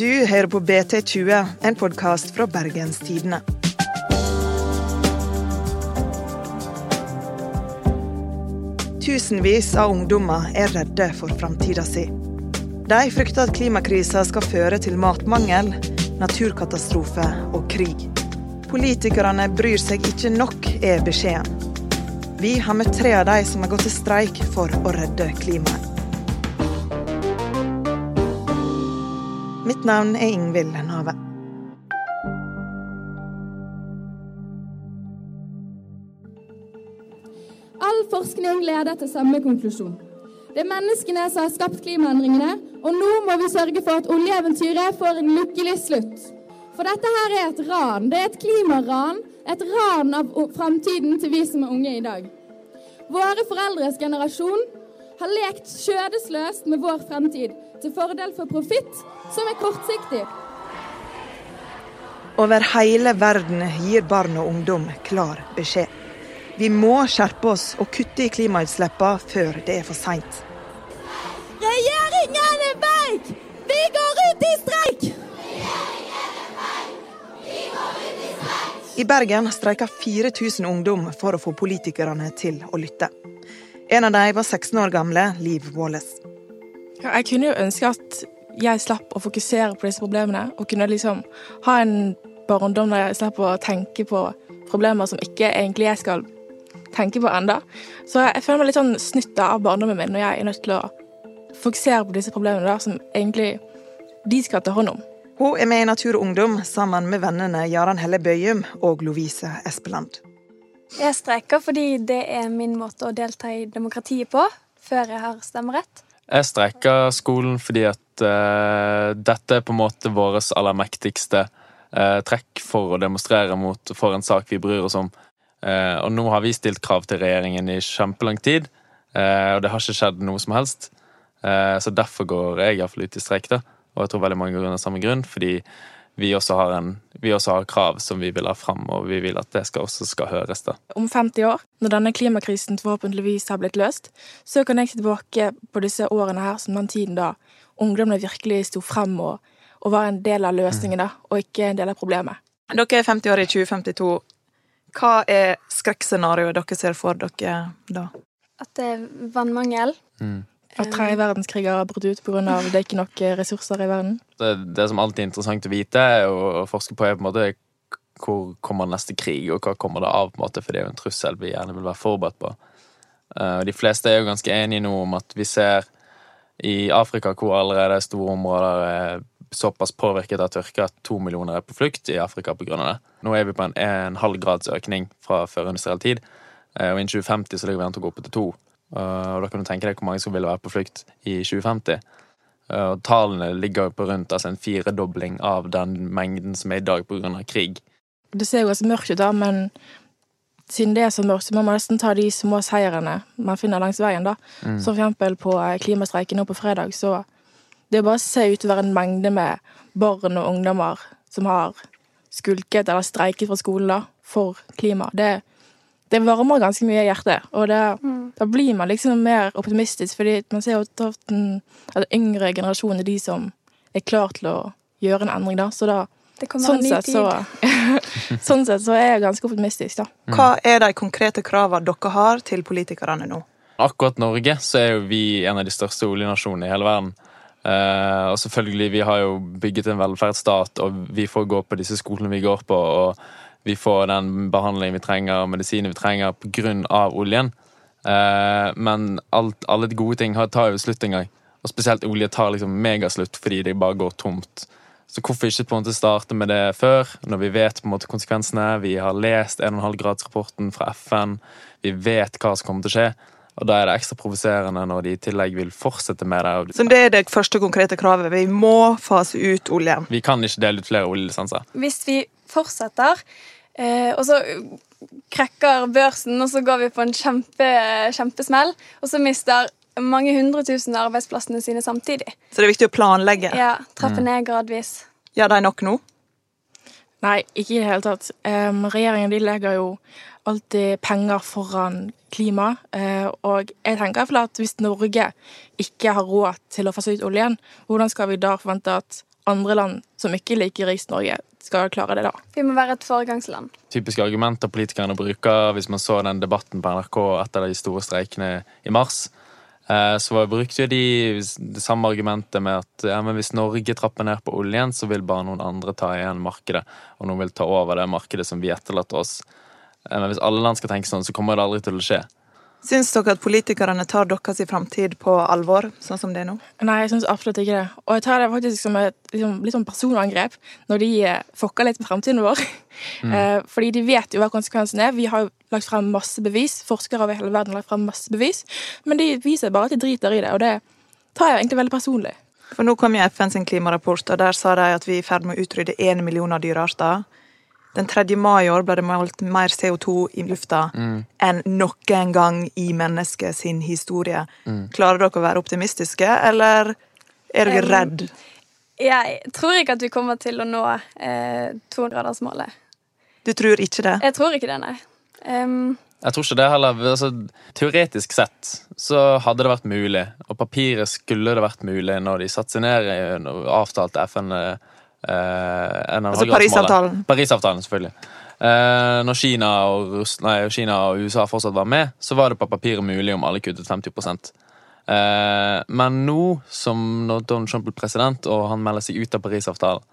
Du hører på BT20, en podkast fra Bergens Tidende. Tusenvis av ungdommer er redde for framtida si. De frykter at klimakrisa skal føre til matmangel, naturkatastrofe og krig. Politikerne bryr seg ikke nok, er beskjeden. Vi har møtt tre av de som har gått til streik for å redde klimaet. Mitt navn er Ingvild Nave. All forskning leder til samme konklusjon. Det er menneskene som har skapt klimaendringene, og nå må vi sørge for at oljeeventyret får en lykkelig slutt. For dette her er et ran. Det er et klimaran. Et ran av framtiden til vi som er unge i dag. Våre foreldres generasjon har lekt skjødesløst med vår fremtid til fordel for profitt som er kortsiktig. Over hele verden gir barn og ungdom klar beskjed. Vi må skjerpe oss og kutte i klimautslippene før det er for seint. Regjeringen er feig! Vi går ut i streik! I Bergen streika 4000 ungdom for å få politikerne til å lytte. En av dem var 16 år gamle Liv Wallace. Jeg kunne jo ønske at jeg slapp å fokusere på disse problemene, og kunne liksom ha en barndom der jeg slapp å tenke på problemer som ikke egentlig jeg skal tenke på enda. Så jeg føler meg litt sånn snytt av barndommen min når jeg er nødt til å fokusere på disse problemene der, som egentlig de skal ta hånd om. Hun er med i Natur og Ungdom sammen med vennene Jaran Helle Bøyum og Lovise Espeland. Jeg streiker fordi det er min måte å delta i demokratiet på, før jeg har stemmerett. Jeg streiker skolen fordi at uh, dette er på en måte vårt aller mektigste uh, trekk for å demonstrere mot for en sak vi bryr oss om. Uh, og nå har vi stilt krav til regjeringen i kjempelang tid, og det har ikke skjedd noe som helst. så derfor går jeg iallfall ut i streik, da. Og jeg tror veldig mange går under samme grunn, fordi vi også, har en, vi også har krav som vi vil ha fram, og vi vil at det skal, også skal høres. da. Om 50 år, når denne klimakrisen forhåpentligvis har blitt løst, så kan jeg se tilbake på disse årene her som den tiden da ungdommene virkelig sto frem og, og var en del av løsningen, da, og ikke en del av problemet. Dere er 50 år i 2052. Hva er skrekkscenarioet dere ser for dere da? At det er vannmangel. Mm. At tredje verdenskrig har brutt ut pga. det er ikke nok ressurser i verden? Det, det, som alltid er interessant å vite og forske på, er på en måte hvor kommer neste krig, og hva kommer det av? på en måte, For det er jo en trussel vi gjerne vil være forberedt på. Uh, de fleste er jo ganske enige nå om at vi ser i Afrika, hvor allerede store områder er såpass påvirket av tørke at to millioner er på flukt i Afrika pga. det. Nå er vi på en, en halv grads økning fra førindustriell tid, uh, og innen 2050 så ligger vi an til å gå opp til to. Eh, og da kan du tenke deg hvor mange som vil være på flukt i 2050. Eh, og tallene ligger på rundt altså en firedobling av den mengden som er i dag pga. krig. Det ser jo ganske mørkt ut, da, men siden det er så mørkt, så må man nesten ta de små seirene man finner langs veien. da. Mm. Som eksempel på eh, klimastreiken nå på fredag, så det bare å se utover en mengde med barn og ungdommer som har skulket eller streiket fra skolen da, for klima. Det, det varmer ganske mye i hjertet, og det. Da blir man liksom mer optimistisk, fordi man ser jo at den, at den yngre generasjonen er de som er klar til å gjøre en endring, da. Så da sånn, sett, så, sånn sett så er jeg ganske optimistisk, da. Mm. Hva er de konkrete kravene dere har til politikerne nå? Akkurat Norge så er jo vi en av de største oljenasjonene i hele verden. Uh, og selvfølgelig, vi har jo bygget en velferdsstat, og vi får gå på disse skolene vi går på. og vi får den behandlingen vi trenger, medisiner vi trenger, pga. oljen. Eh, men alt, alle de gode ting tar jo slutt en gang. Og spesielt olje tar liksom megaslutt fordi det bare går tomt. Så hvorfor ikke på en måte starte med det før, når vi vet på en måte konsekvensene? Vi har lest 1,5-gradsrapporten fra FN. Vi vet hva som kommer til å skje. Og da er det ekstra provoserende når de i tillegg vil fortsette med det. Så det er det første konkrete kravet. Vi må fase ut oljen. Vi kan ikke dele ut flere oljelisenser. Hvis vi fortsetter, eh, og så krekker børsen, og så går vi på en kjempe, kjempesmell, og så mister mange hundre tusen arbeidsplassene sine samtidig. Så det er viktig å planlegge? Ja. Trappe mm. ned gradvis. Gjør de nok nå? Nei, ikke i det hele tatt. Um, regjeringen de legger jo alltid penger foran klima. Uh, og jeg tenker at hvis Norge ikke har råd til å fase ut oljen, hvordan skal vi da forvente at andre land som ikke er like rikt Norge, skal klare det da? Vi må være et foregangsland. Typiske argumenter politikerne bruker hvis man så den debatten på NRK etter de store streikene i mars. Eh, så brukte de det samme argumentet med at ja, hvis Norge trapper ned på oljen, så vil bare noen andre ta igjen markedet, og noen vil ta over det markedet som vi etterlater oss. Eh, men hvis alle land skal tenke sånn, så kommer det aldri til å skje. Syns dere at politikerne tar deres framtid på alvor, sånn som det er nå? Nei, jeg syns absolutt ikke det. Og jeg tar det faktisk som et liksom, litt sånn personangrep når de fokker litt med framtiden vår. Mm. Eh, fordi de vet jo hva konsekvensen er. Vi har jo lagt frem masse bevis. Forskere over hele verden har lagt frem masse bevis. Men de viser bare at de driter i det, og det tar jeg egentlig veldig personlig. For nå kom jo FN sin klimarapport, og der sa de at vi er i ferd med å utrydde én million av dyrearter. Den 3. mai i år ble det målt mer CO2 i lufta mm. enn noen gang i mennesket sin historie. Mm. Klarer dere å være optimistiske, eller er dere um, redd? Jeg tror ikke at vi kommer til å nå eh, togradersmålet. Du tror ikke det? Jeg tror ikke det, nei. Um, jeg tror ikke det heller. Altså, teoretisk sett så hadde det vært mulig, og papiret skulle det vært mulig når de satte seg ned og avtalte FN Eh, altså Parisavtalen. Parisavtalen, selvfølgelig. Eh, når Kina og, Russ, nei, Kina og, USA fortsatt var med, så var det på papiret mulig om alle kuttet 50 eh, Men nå, som når Donald Trump blir president og han melder seg ut av Parisavtalen,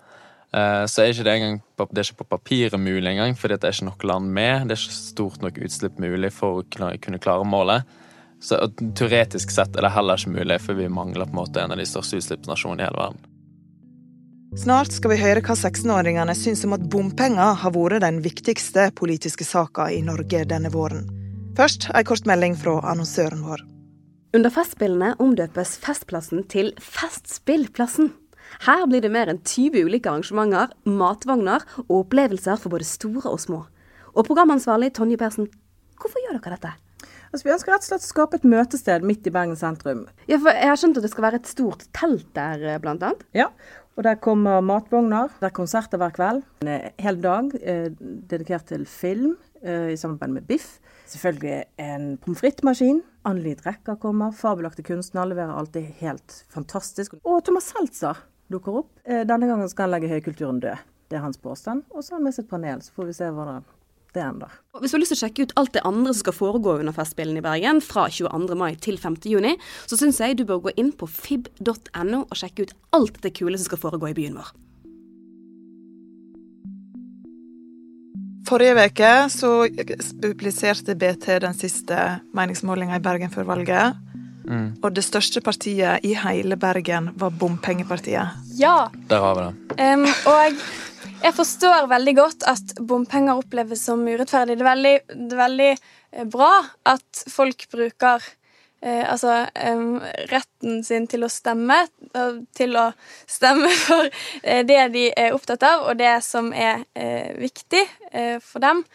eh, så er ikke det, engang, det er ikke på papiret mulig engang, fordi det er ikke nok land med. Det er ikke stort nok utslipp mulig for å kunne klare målet. Så Teoretisk sett er det heller ikke mulig, for vi mangler på en måte en av de største utslippsnasjonene i hele verden. Snart skal vi høre hva 16-åringene syns om at bompenger har vært den viktigste politiske saka i Norge denne våren. Først ei kort melding fra annonsøren vår. Under Festspillene omdøpes Festplassen til Festspillplassen. Her blir det mer enn 20 ulike arrangementer, matvogner og opplevelser for både store og små. Og programansvarlig Tonje Persen, hvorfor gjør dere dette? Altså, vi ønsker rett og slett å skape et møtested midt i Bergen sentrum. Ja, for Jeg har skjønt at det skal være et stort telt der, bl.a.? blant annet? Ja, og der kommer matvogner. Det er konserter hver kveld. En hel dag eh, dedikert til film eh, i samarbeid med Biff. Selvfølgelig en pommes frites-maskin. Annelid Rekka kommer. Fabelaktige kunstnere leverer alltid helt fantastisk. Og Thomas Seltzer dukker opp. Eh, denne gangen skal han legge høykulturen død. Det er hans påstand. Og så har han med sitt panel, så får vi se hvordan det da. Hvis du har lyst til å sjekke ut alt det andre som skal foregå under Festspillene i Bergen fra 22. mai til 5. juni, så syns jeg du bør gå inn på fib.no og sjekke ut alt det kule som skal foregå i byen vår. Forrige uke så publiserte BT den siste meningsmålinga i Bergen før valget. Mm. Og det største partiet i hele Bergen var Bompengepartiet. Ja. Der har vi det. Um, og jeg forstår veldig godt at bompenger oppleves som urettferdig. Det er veldig, det er veldig eh, bra at folk bruker eh, altså eh, retten sin til å stemme, til å stemme for eh, det de er opptatt av, og det som er eh, viktig eh, for dem.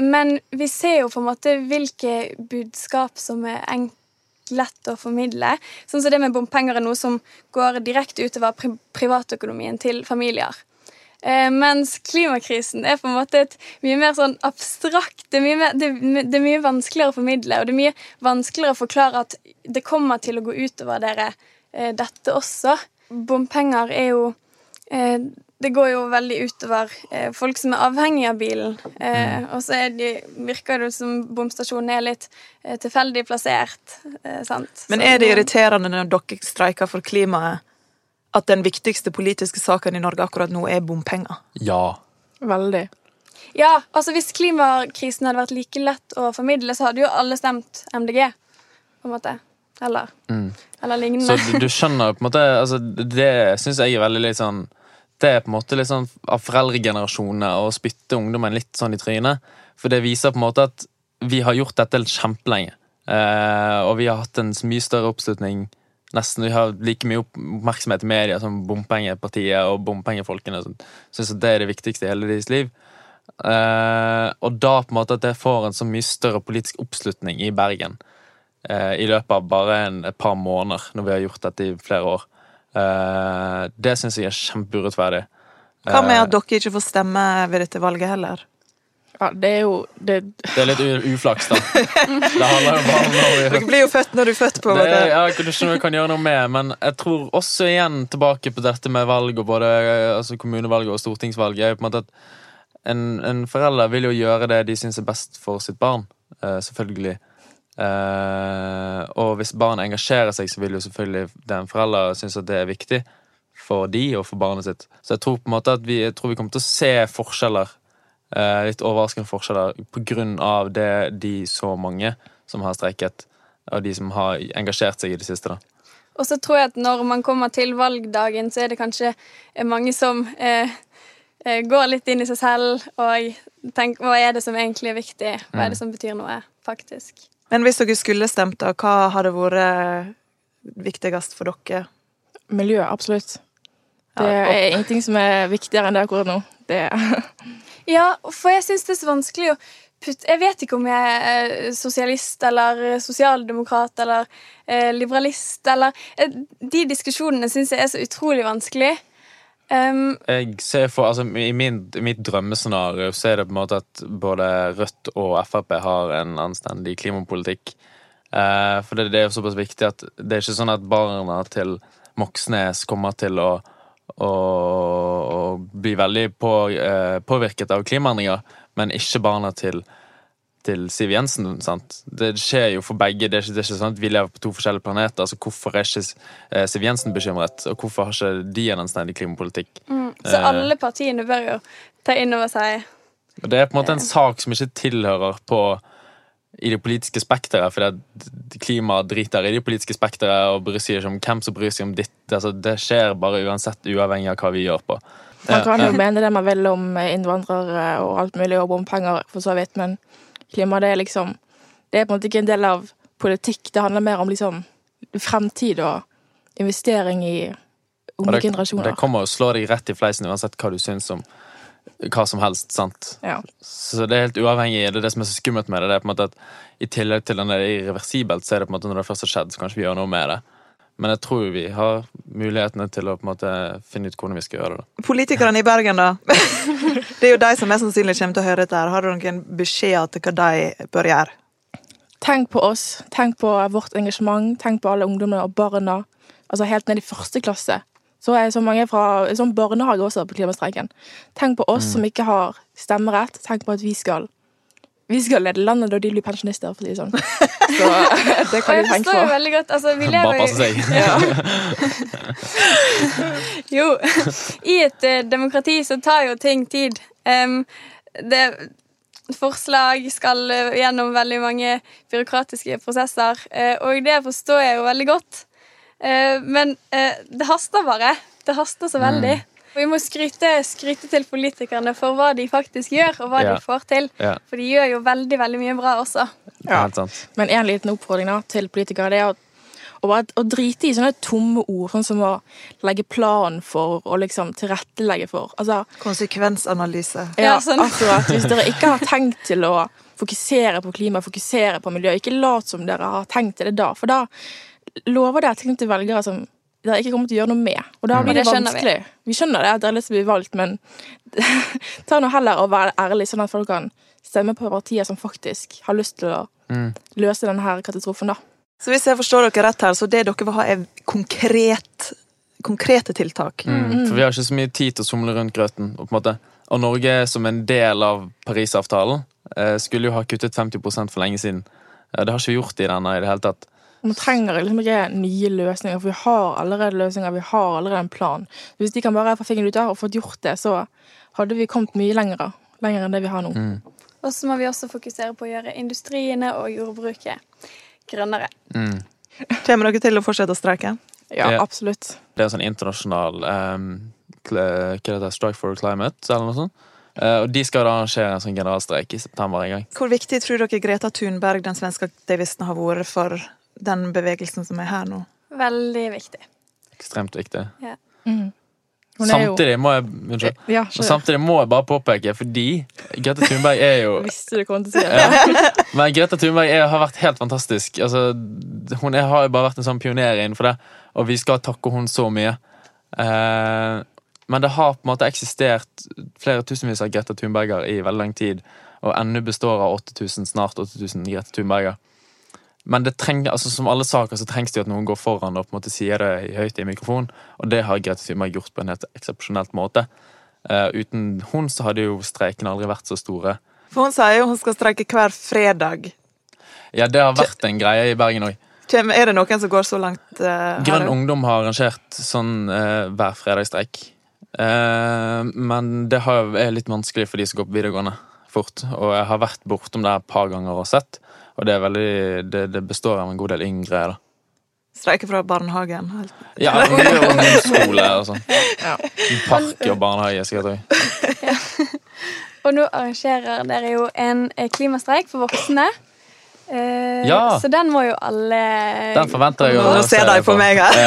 men vi ser jo på en måte hvilke budskap som er enkle lett å formidle. Sånn som det med bompenger er noe som går direkte utover pri privatøkonomien til familier. Eh, mens klimakrisen er på en måte et mye mer sånn abstrakt det er, mer, det, det er, mye vanskeligere å formidle, og det er mye vanskeligere å forklare at det kommer til å gå utover dere, eh, dette også. Bompenger er jo eh, Det går jo veldig utover eh, folk som er avhengig av bilen. Eh, mm. og så de, virker det som bomstasjonen er litt eh, tilfeldig plassert. sant? Men er det irriterende når dere streiker for klimaet? At den viktigste politiske saken i Norge akkurat nå er bompenger? Ja. Veldig. Ja, altså hvis klimakrisen hadde vært like lett å formidle, så hadde jo alle stemt MDG, på en måte. Eller, mm. eller lignende. Så du, du, skjønner på en måte altså, Det syns jeg er veldig litt sånn Det er på en måte litt sånn av foreldregenerasjonene å spytte ungdommen litt sånn i trynet. For det viser på en måte at vi har gjort dette kjempelenge. Eh, og vi har hatt en mye større oppslutning nesten har like mye oppmerksomhet i media som bompengepartiet og bompengefolkene som syns det er det viktigste i hele deres liv. Uh, og da på en måte at det får en så mye større politisk oppslutning i Bergen uh, i løpet av bare en, et par måneder, når vi har gjort dette i flere år. Uh, det syns jeg er kjempeurettferdig. Hva med Eh, at dere ikke får stemme ved dette valget heller? Ja, det er jo det, Det er litt u- uflaks, da. Det handler jo bare om når vi Dere blir jo født når du er født, på en det, måte. ja, det er ikke noe vi kan gjøre noe med, men jeg tror også igjen tilbake på dette med valg, og både altså kommunevalg og stortingsvalg, er jo på en måte at en, en forelder vil jo gjøre det de syns er best for sitt barn, uh, selvfølgelig. Uh, og hvis barn engasjerer seg, så vil jo selvfølgelig den forelder synes at det er viktig for de og for barnet sitt. Så jeg tror på en måte at vi, jeg tror vi kommer til å se forskjeller, litt overraskende forskjeller, av det de så mange som har streiket, og de som har engasjert seg i det siste, da. Og så tror jeg at når man kommer til valgdagen, så er det kanskje mange som eh, eh, går litt inn i seg selv og tenker hva er det som egentlig er viktig? Hva er det som betyr noe, faktisk? Men hvis dere skulle stemt, da, hva hadde vært viktigst for dere? miljø, absolutt. Det er ingenting som er viktigere enn det akkurat nå. Det, Ja, for jeg syns det er så vanskelig å putte Jeg vet ikke om jeg er sosialist eller sosialdemokrat eller eh, liberalist eller eh, De diskusjonene syns jeg er så utrolig vanskelig. Um, Jeg ser for, altså, I min, mitt drømmescenario så er det på en måte at både Rødt og Frp har en anstendig klimapolitikk. Eh, for det, det er jo såpass viktig at det er ikke sånn at barna til Moxnes kommer til å, å, og blir veldig på, eh, påvirket av klimaendringer, men ikke barna til til Siv Jensen. sant? Det skjer jo for begge. Det er, ikke, det er ikke sånn at Vi lever på to forskjellige planeter. altså Hvorfor er ikke eh, Siv Jensen bekymret? Og hvorfor har ikke de en anstendig klimapolitikk? så Eh. alle partiene bør jo ta inn over seg Det er på en måte en sak som ikke tilhører på i det politiske spekteret, for klima driter i det politiske spekteret og bryr seg ikke om hvem som bryr seg om ditt. Altså, det skjer bare uansett, uavhengig av hva vi gjør på. man kan jo mene det man vil om innvandrere og alt mulig, og bompenger, for så vidt, men klima, det er liksom Det er på en måte ikke en del av politikk. Det handler mer om liksom fremtid og investering i unge generasjoner. det kommer å slå deg rett i fleisen uansett hva du syns om hva som helst. sant? Ja. Så det er helt uavhengig. Det er det som er så skummelt med det. det er på en måte at I tillegg til at det er irreversibelt, så er det på en måte når det først har skjedd, så kan ikke vi gjøre noe med det. Men jeg tror vi har mulighetene til å på en måte finne ut hvordan vi skal gjøre det. da. Politikerne i Bergen, da. Det er jo de som mest sannsynlig kommer til å høre dette. her. Har du noen beskjeder til hva de bør gjøre? Tenk på oss, tenk på vårt engasjement, tenk på alle ungdommene og barna. Altså helt ned i første klasse. Så er så mange fra sånn barnehage også på klimastreiken. Tenk på oss som ikke har stemmerett. Tenk på at vi skal vi skal lede landet da de blir pensjonister, for å si det sånn. Så det kan jeg vi tenke forstår jo veldig godt altså, vi Bare passe seg. seg. jo I et eh, demokrati så tar jo ting tid. Um, det Forslag skal eh, gjennom veldig mange byråkratiske prosesser, eh, og det forstår jeg jo veldig godt. Eh, men eh, det haster bare. Det haster så veldig. Og vi må skryte, skryte til politikerne for hva de faktisk gjør, og hva Ja. de får til. Ja, For de gjør jo veldig, veldig mye bra også. sant. Men en liten oppfordring da, til politikere det er å, å, bare, å drite i sånne tomme ord, sånn som å legge plan for og liksom tilrettelegge for. Altså, Konsekvensanalyse. Ja, Ja, sånn. akkurat. Hvis dere ikke har tenkt til å fokusere på klima, fokusere på miljø, ikke lat som dere har tenkt til det da, for da lover dere ting til velgere som dere ikke kommer til å gjøre noe med. Og da Mm. blir det Det skjønner vi. vanskelig. Vi skjønner det, at dere har lyst til å bli valgt, men ta nå heller og vær ærlig, sånn at folk kan stemme på partier som faktisk har lyst til å Mm. løse denne katastrofen, da. Så hvis jeg forstår dere rett her, så det dere vil ha, er konkret, konkrete tiltak. Mm. For vi har ikke så mye tid til å somle rundt grøten. Og, på en måte, og Norge som en del av Parisavtalen eh, skulle jo ha kuttet 50 for lenge siden. Eh, det har ikke vi gjort i denne i det hele tatt. Man trenger liksom ikke nye løsninger, for vi har allerede løsninger, vi har allerede en plan. Hvis de kan bare få fingeren ut der og fått gjort det, så hadde vi kommet mye lenger, lenger enn det vi har nå. Mm. Og så må vi også fokusere på å gjøre industriene og jordbruket grønnere. Mm. Kommer dere til å fortsette å streike? Ja, absolutt. Det er en sånn internasjonal um, Hva heter det? Strike for climate, eller noe sånt. Eh, og de skal da arrangere en sånn generalstreik i september en gang. Hvor viktig tror dere Greta Thunberg, den svenske aktivisten, har vært for den bevegelsen som er her nå? Veldig viktig. Ekstremt viktig. Mm. Er jo Samtidig må jeg Unnskyld. Ja, Og samtidig må jeg bare påpeke, fordi Greta Thunberg er jo visste du kom til å si det. ja. Men Greta Thunberg er, har vært helt fantastisk. Altså, hun er, har jo bare vært en sånn pioner innenfor det, og vi skal takke hun så mye. Eh, Men det har på en måte eksistert flere tusenvis av Greta Thunberger i veldig lang tid, og ennå består av 8000, snart 8000 Greta Thunberger. Men det trenger, altså som alle saker så trengs det jo at noen går foran og på en måte sier det i høyt i mikrofon, og det har Grete Thunberg gjort på en helt eksepsjonelt måte. Uh, uten hun så hadde jo streikene aldri vært så store. For hun sier jo hun skal streike hver fredag. Ja, det har vært en greie i Bergen òg. Er det noen som går så langt Uh, Grønn? Ungdom har arrangert sånn uh, hver fredagsstreik. Uh, men det er litt vanskelig for de som går på videregående fort. Og jeg har vært bortom det et par ganger og sett, og det, er veldig, det, det består av en god del yngre. da. Streike fra barnehagen. Ja, mye ungdomsskole og sånn. Park og barnehage, skal jeg Ja. Og nå arrangerer dere jo en eh, klimastreik for voksne. Eh, Ja. Så den må jo alle Den forventer jeg å Nå ser de på meg her.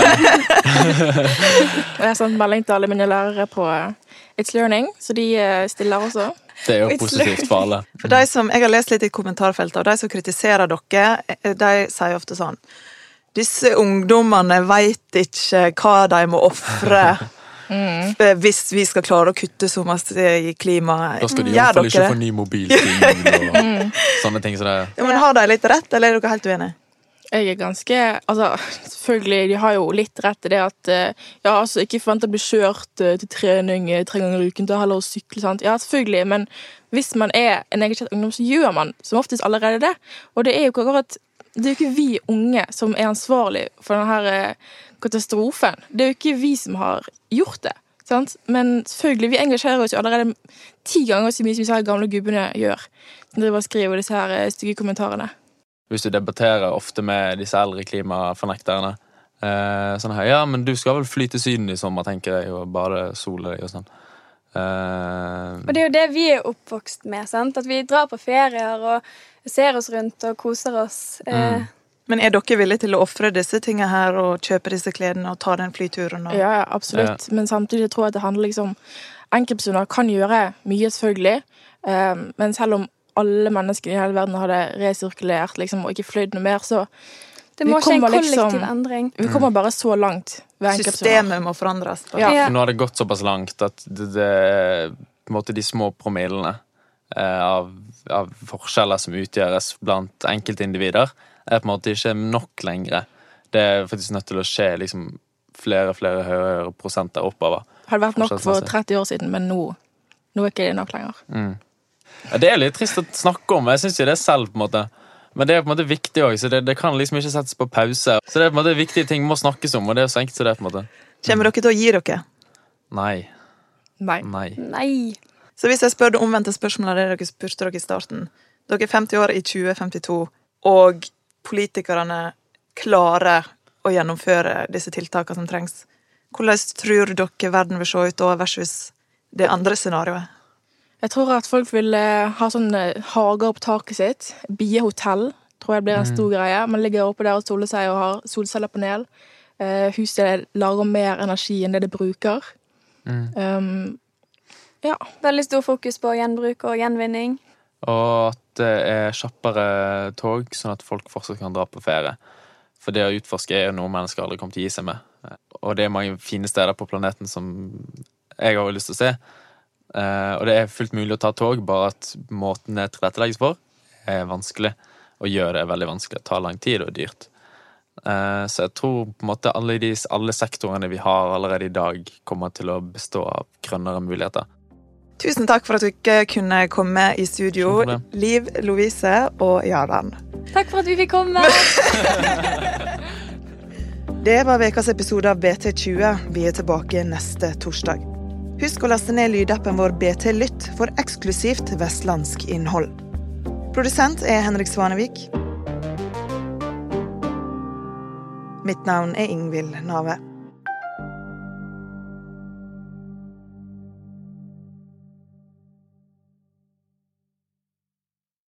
Og jeg har sendt melding til alle mine lærere på It's Learning, så de eh, stiller også. Det er jo positivt for alle. For de som, Jeg har lest litt i kommentarfeltet, og de som kritiserer dere, eh, de sier ofte sånn Disse ungdommene veit ikke hva de må ofre Mm. hvis vi skal klare å kutte så masse i klimaet. Da skal de iallfall ikke få ny mobil og sånne ting som det. Ja, men Har de litt rett, eller er dere helt uenige? Jeg er ganske Altså, selvfølgelig, de har jo litt rett i det at eh, Ja, altså, ikke forvent å bli kjørt eh, til trening eh, tre ganger i uken, da heller å sykle, sant. Ja, selvfølgelig, men hvis man er en engasjert ungdom, så gjør man som oftest allerede det. Og det er jo ikke akkurat Det er jo ikke vi unge som er ansvarlig for denne katastrofen. Det er jo ikke vi som har gjort det. Sant? Men selvfølgelig, vi engasjerer oss jo allerede ti ganger så mye som disse gamle gubbene gjør. Som driver og skriver disse her stygge kommentarene. Hvis du debatterer ofte med disse eldre klimafornekterne eh, Sånn her Ja, men du skal vel fly til Syden i sommer, tenker jeg, og bade sole og sånn. Eh, Og det er jo det vi er oppvokst med. sant? At vi drar på ferier og ser oss rundt og koser oss. Eh, Men er dere villige til å ofre disse tingene her og kjøpe disse klærne og ta den flyturen? Og... Ja, ja, absolutt. Men samtidig tror jeg at det handler liksom Enkeltpersoner kan gjøre mye, selvfølgelig. Um, men selv om alle mennesker i hele verden hadde resirkulert liksom, og ikke fløyd noe mer, så det Vi må skje en kollektiv liksom- endring. vi kommer bare så langt. Systemet må forandres. Ja. Ja. For nå har det gått såpass langt at det, det på en måte de små promillene eh, av, av forskjeller som utgjøres blant enkeltindivider, er på en måte ikke nok lenger. Det er faktisk nødt til å skje liksom flere flere høyere prosenter oppover. Hadde vært nok for 30 år siden, men nå, nå er ikke det nok lenger. Ja, det er litt trist å snakke om. Jeg syns jo det er selv, på en måte. Men det er på en måte viktig òg, så det, det kan liksom ikke settes på pause. Så det er på en måte viktige ting må snakkes om, og det er så enkelt som det. er. på en måte. Kommer dere til å gi dere? Nei. Nei. Nei. Nei. Så hvis jeg spør det omvendte spørsmålet av det dere spurte dere i starten Dere er 50 år i 2052, og politikerne klarer å gjennomføre disse tiltakene som trengs. Hvordan tror dere verden vil se ut da versus det andre scenarioet? Jeg tror at folk vil eh, ha sånn eh, taket sitt. Biehotell tror jeg blir en stor greie. Man ligger oppe der og soler seg og har solcellepanel. Uh, huset lager mer energi enn det det bruker. Um, ja. Veldig stor fokus på gjenbruk og gjenvinning. Og at det er kjappere tog, sånn at folk fortsatt kan dra på ferie. For det å utforske er jo noe mennesker aldri kommer til å gi seg med. Og det er mange fine steder på planeten som jeg har lyst til å se. Eh, og det er fullt mulig å ta tog, bare at måten det tilrettelegges for, er vanskelig. Og gjør det er veldig vanskelig. Det tar lang tid og er dyrt. Eh, så jeg tror på en måte alle, de, alle sektorene vi har allerede i dag, kommer til å bestå av grønnere muligheter. Tusen takk for at dere kunne komme i studio, Liv Lovise og Jarand. Takk for at vi fikk komme. Det var ukas episode av BT20. Vi er tilbake neste torsdag. Husk å laste ned lydappen vår BT Lytt for eksklusivt vestlandsk innhold. Produsent er Henrik Svanevik. Mitt navn er Ingvild Nave.